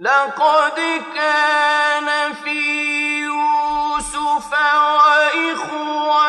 لقد كان في يوسف وإخوته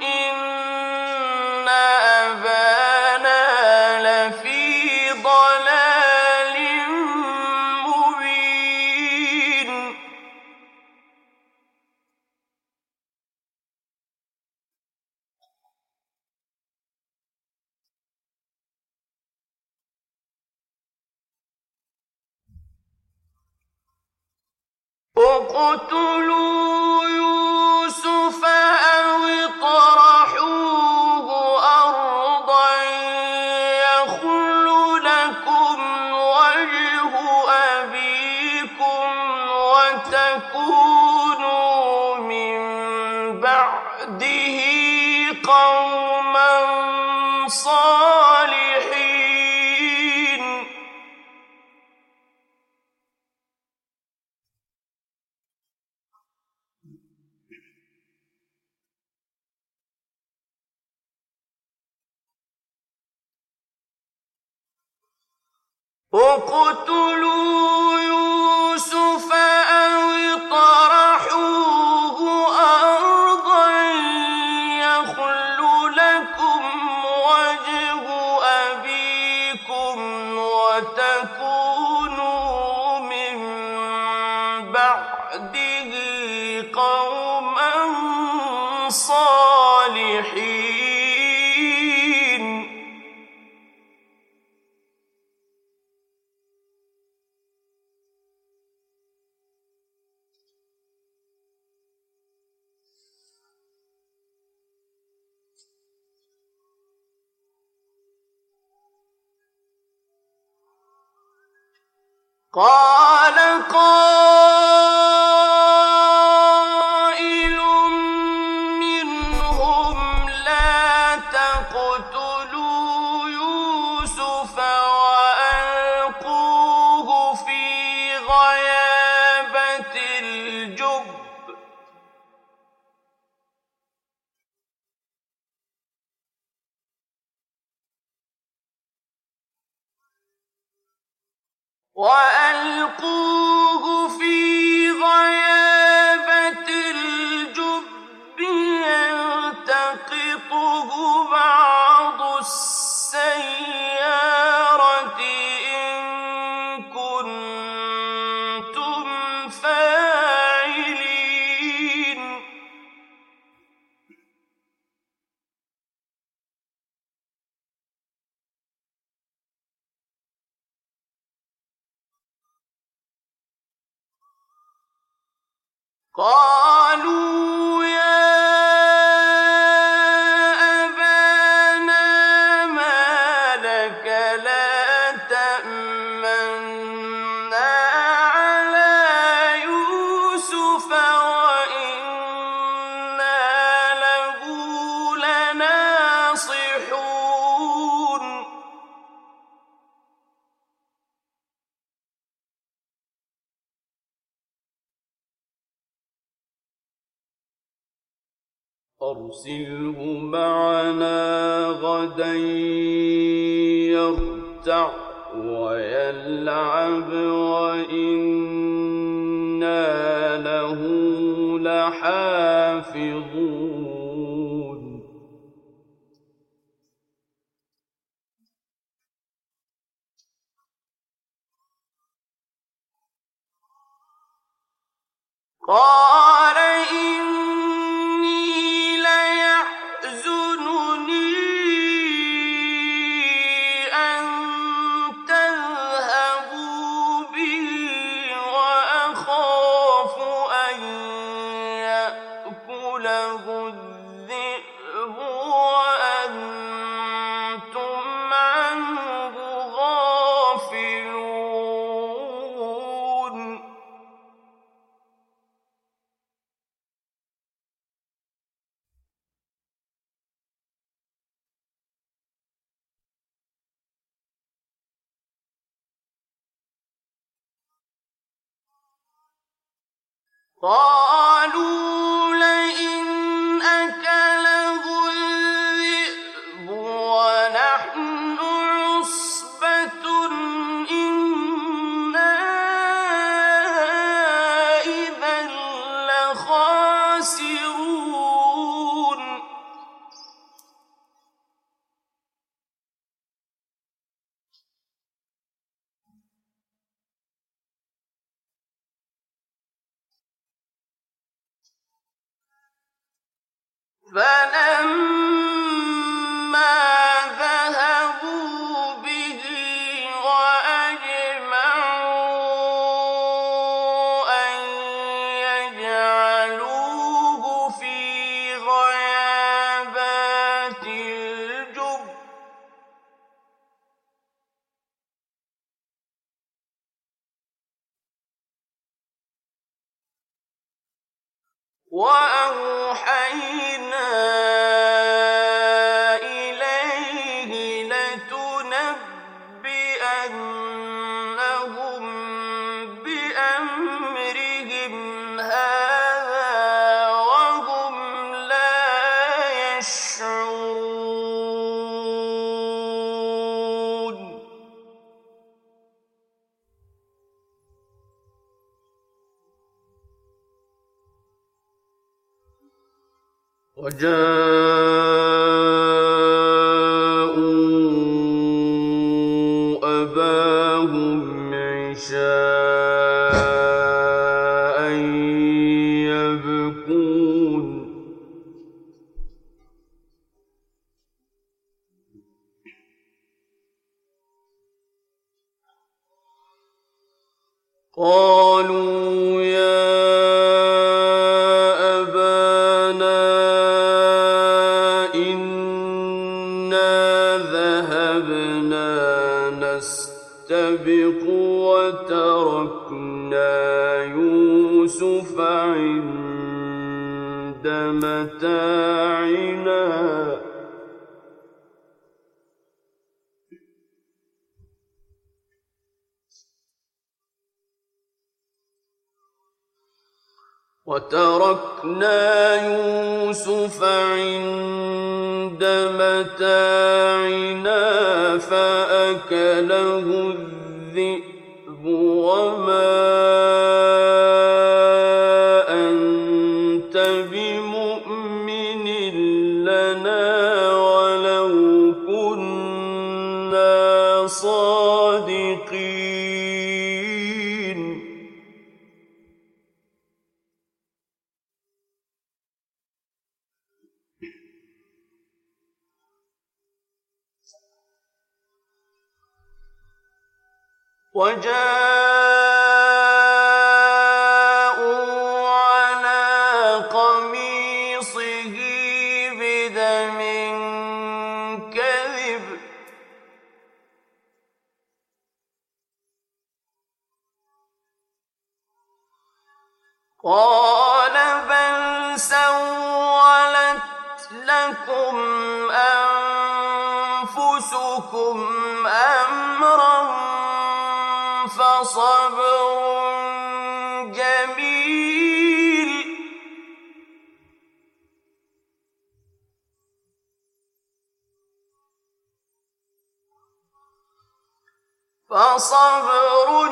بعده قوما صالحين. قال قالوا Oh! قال وأوحينا وتركنا يوسف عند متاعنا فأكله الذئب وما فصبر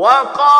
وقال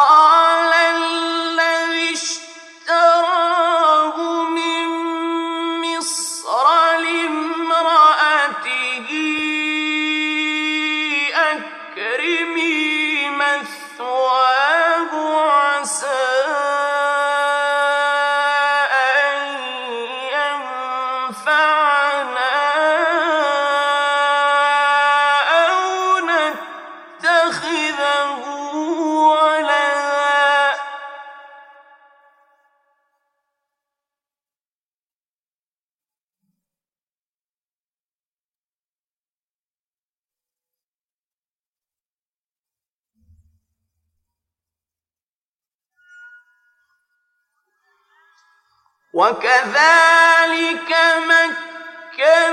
وكذلك مكنا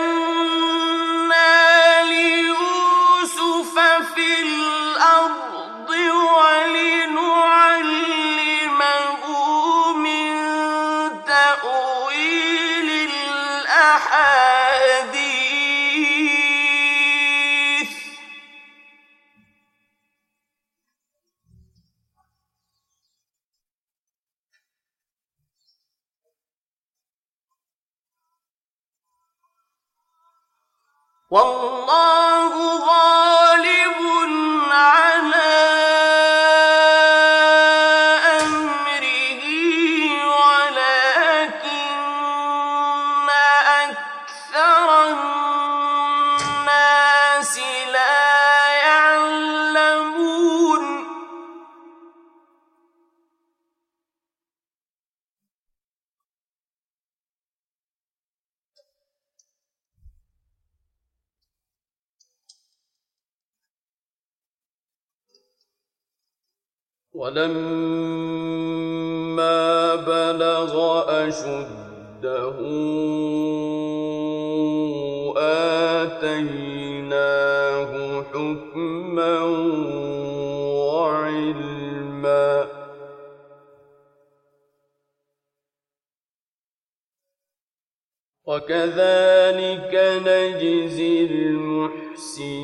ولما بلغ أشده آتيناه حكما وعلما. وكذلك نجزي المحسنين.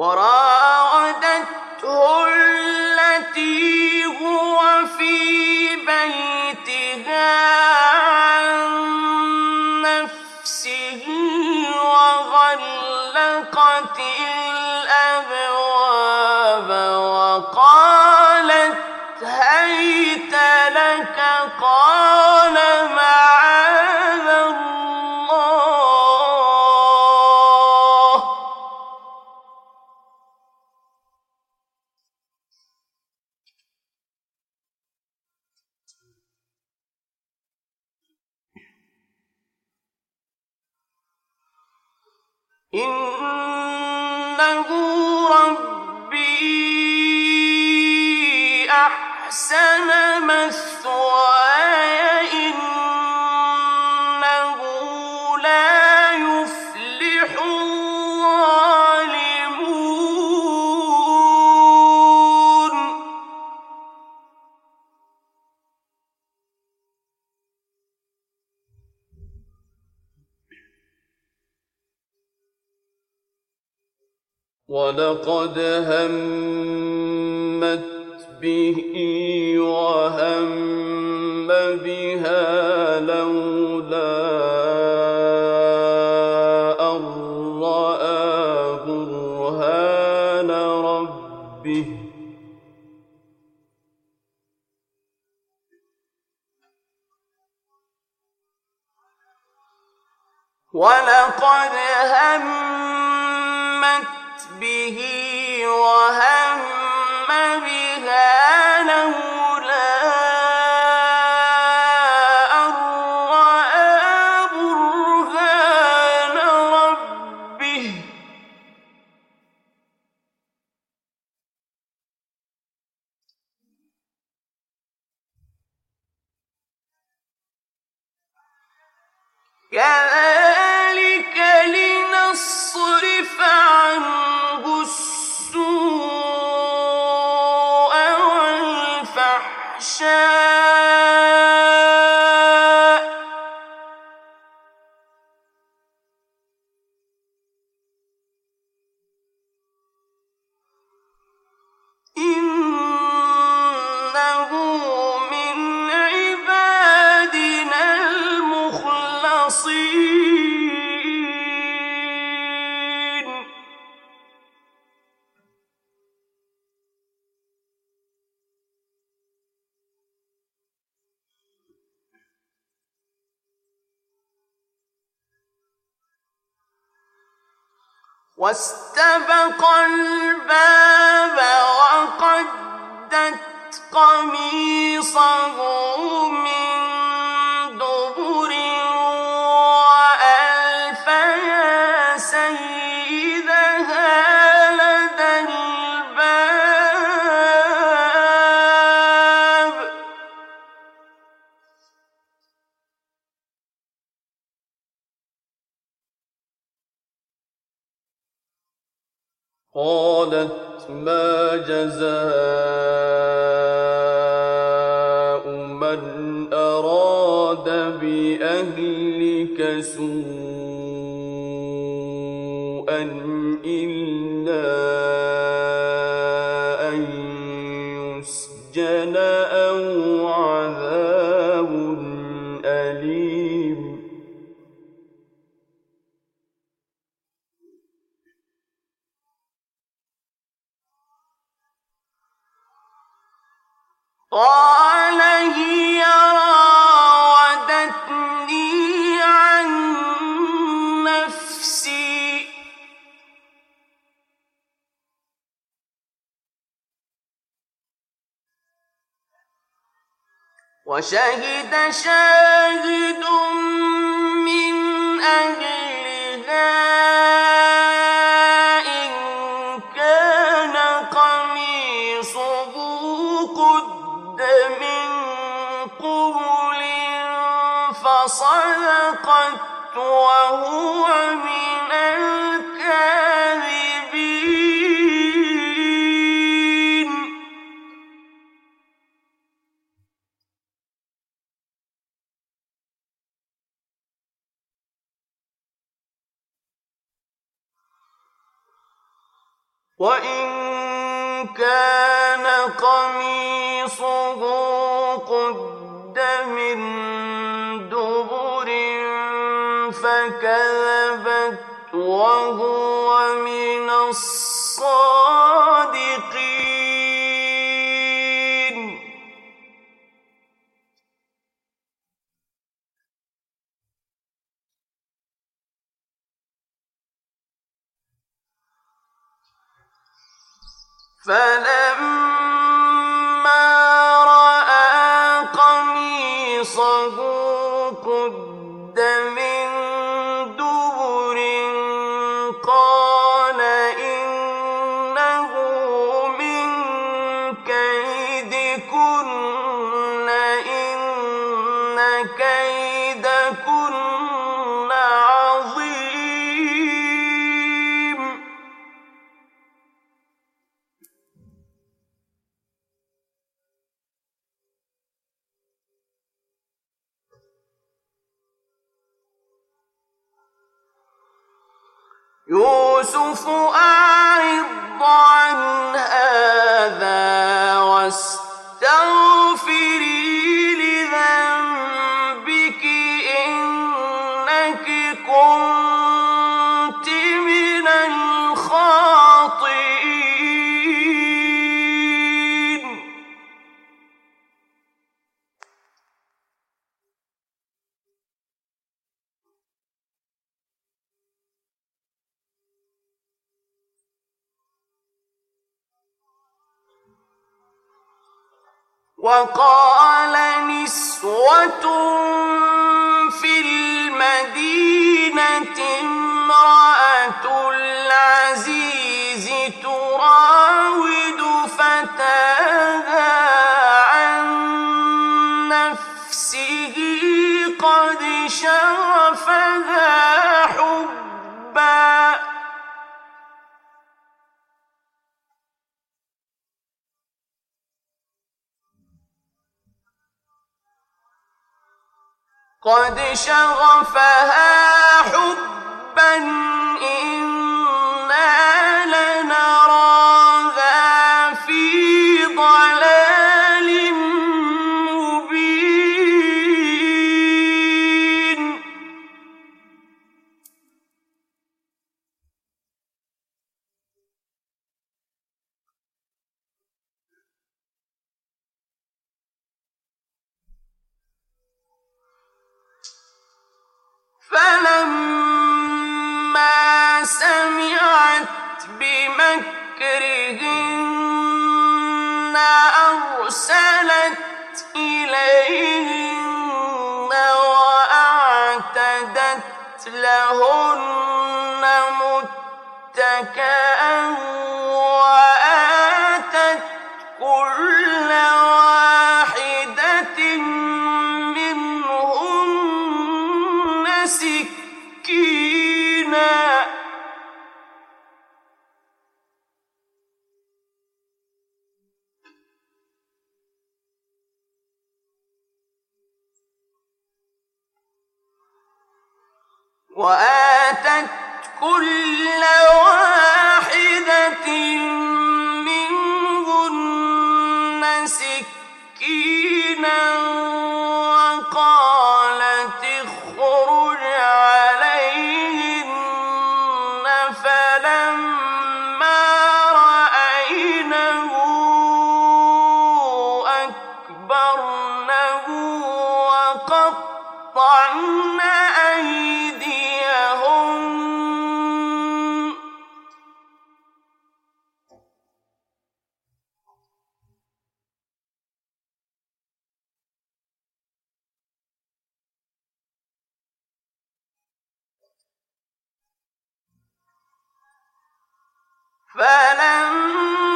وراودته التي هو في بيتها عن نفسه وغلقت ولقد كذلك لنصرف عنه واستبق الباب وقدت قميصه من قالت ما جزاء من أراد بأهلك سوءا وشهد شاهد من أهلها إن كان قميصه قد من قبل فصدقت وهو وإن كان قميصه قد من دبر فكذبت وهو من الصادقين فلما وقال نسوة قد شغفها حبا إن فلما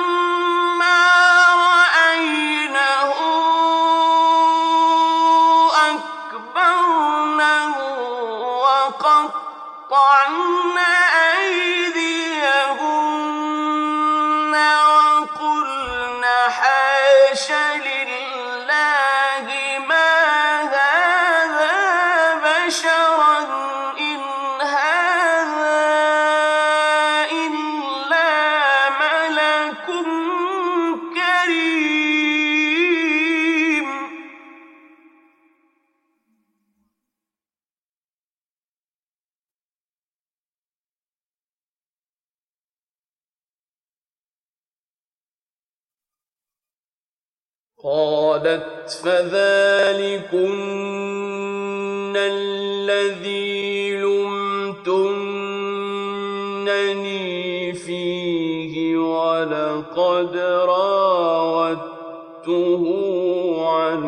عن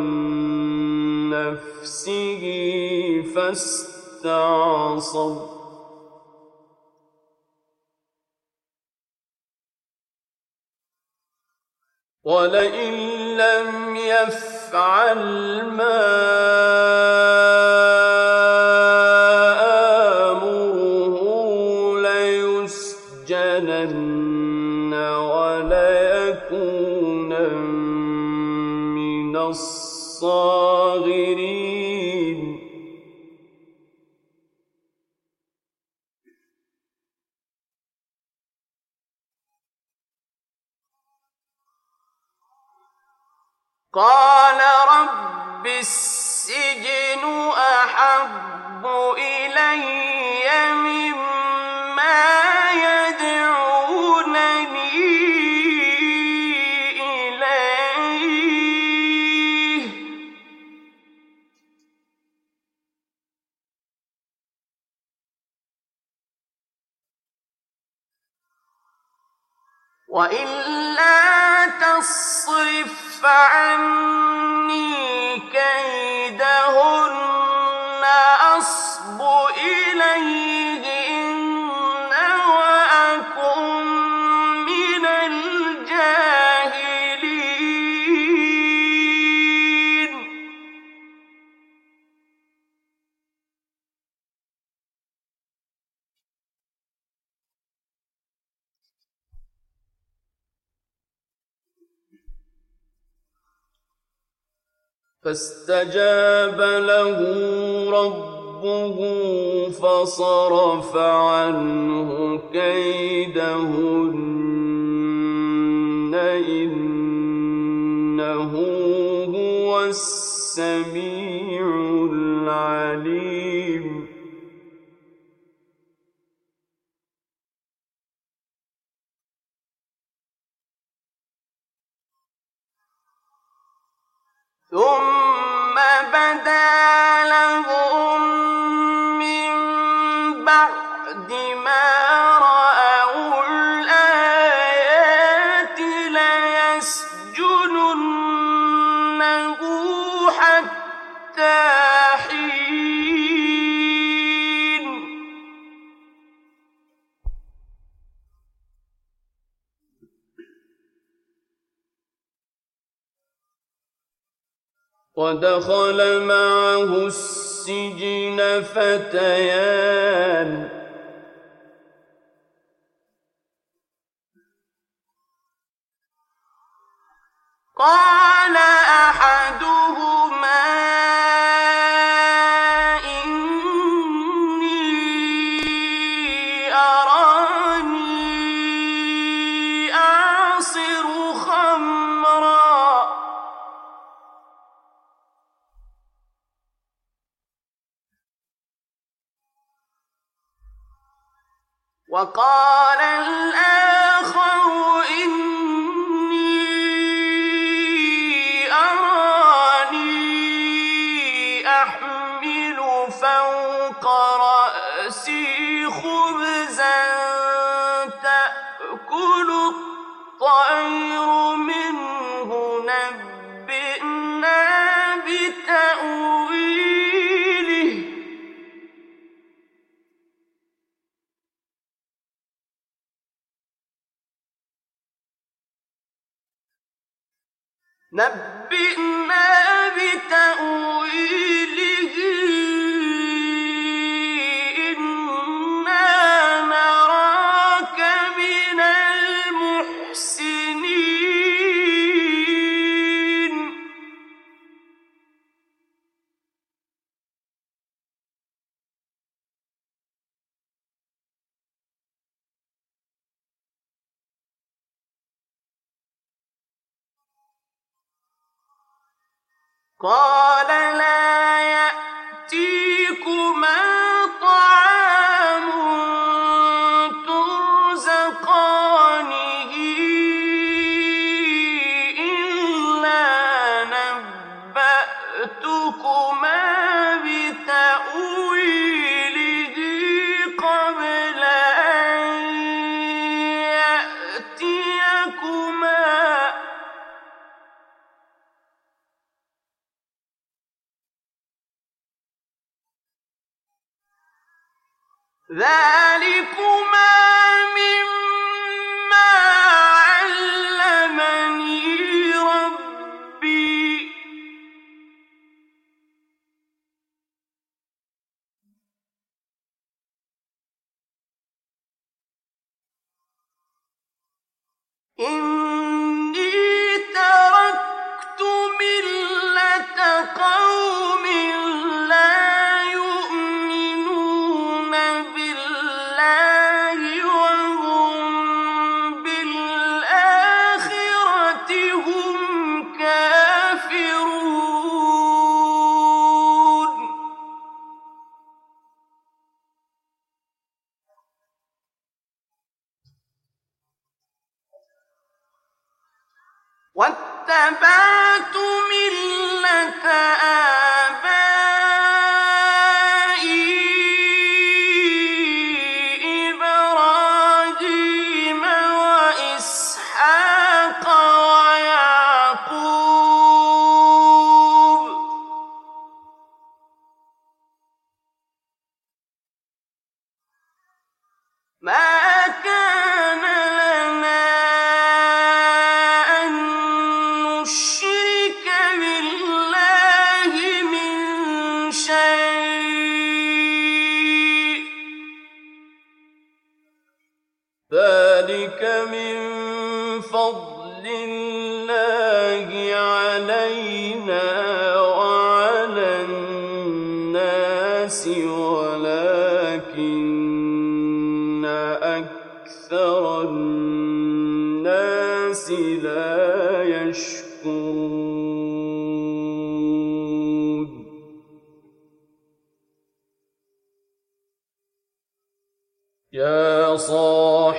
نفسه فاستعصم ولئن لم يفعل ما فاستجاب له ربه فصرف عنه كيدهن. إنه هو السميع العليم. ثم بدا لهم من بعد ما ودخل معه السجن فتيان. قال قال لا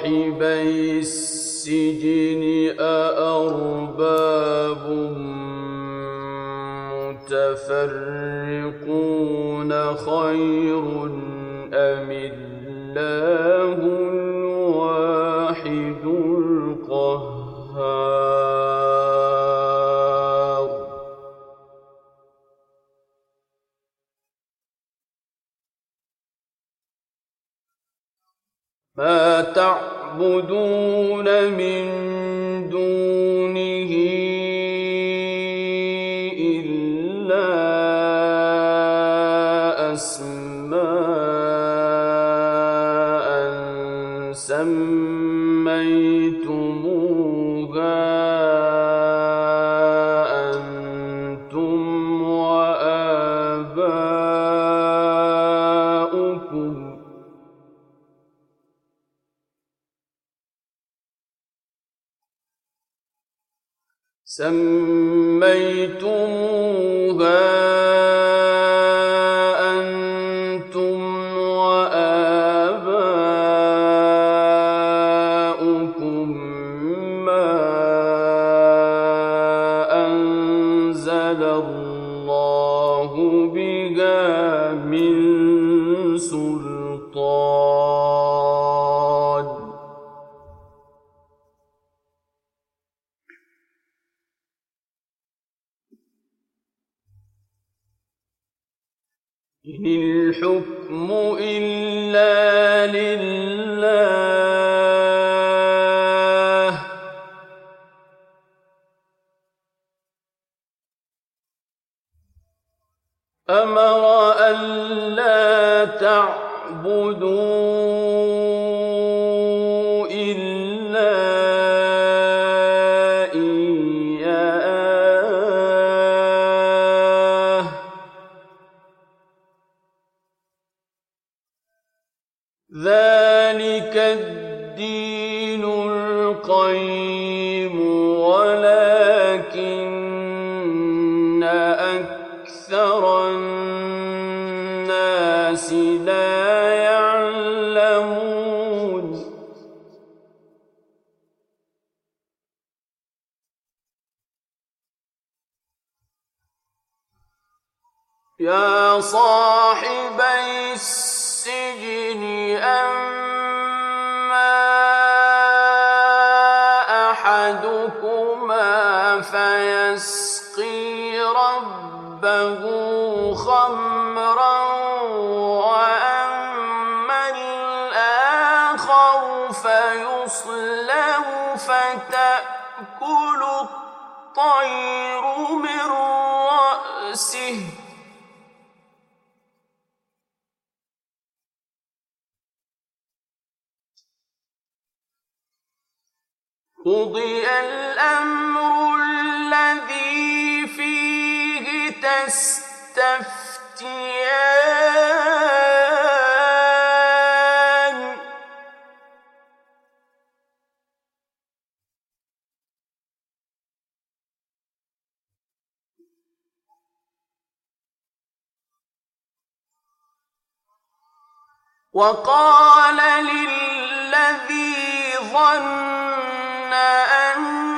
صاحبي السجن أأرباب متفرقون خير أم الله الواحد القهار؟ ما تعلم تعبدون من الرسل ربه خمرا وأما الآخر فيصلب فتأكل الطير من رأسه. قضي الأمر الذي فيه تستفتيان. وقال للذي ظن أنه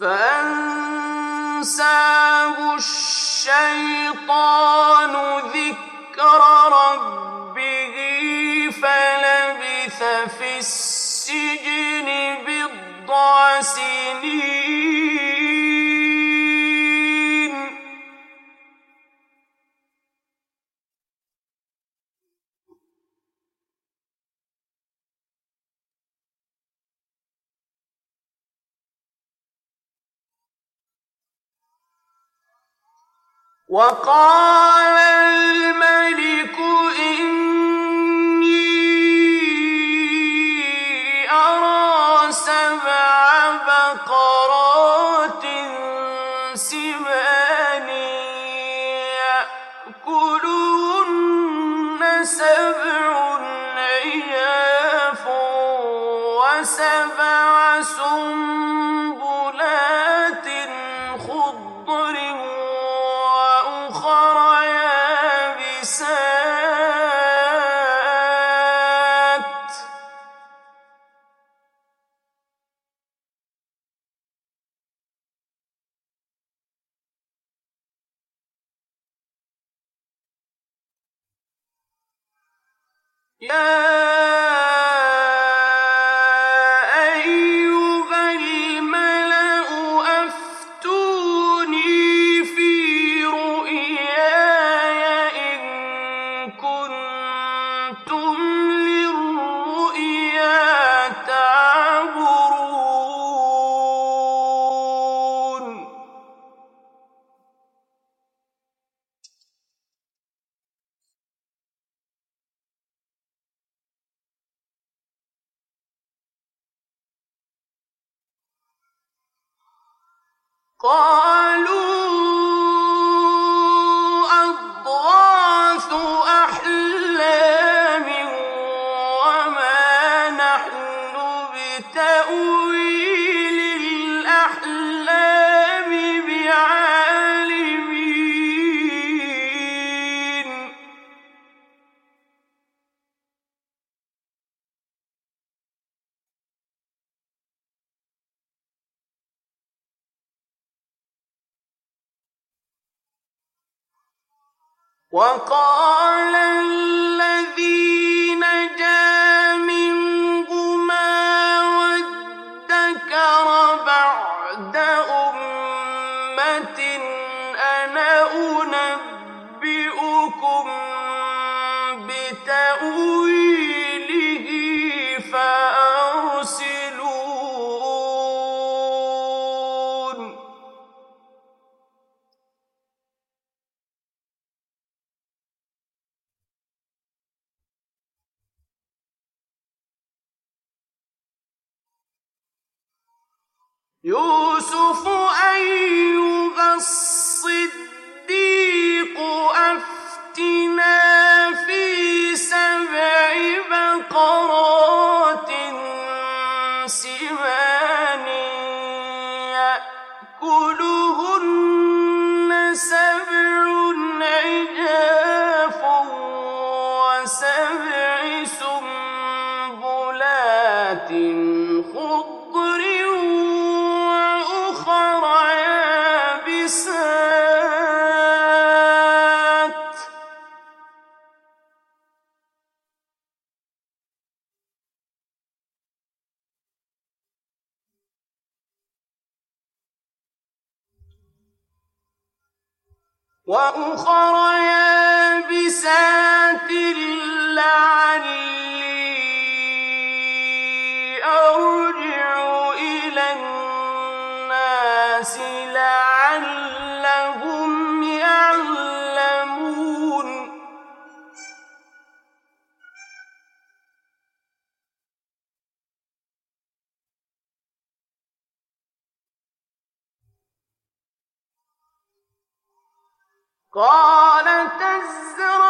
فأنساه الشيطان ذكر ربه وقال الملك إني وقال الذي نجا منهما وادكر بعد أمة أنا أنبئكم لعلهم يعلمون قال تزرعون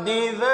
بعد ذلك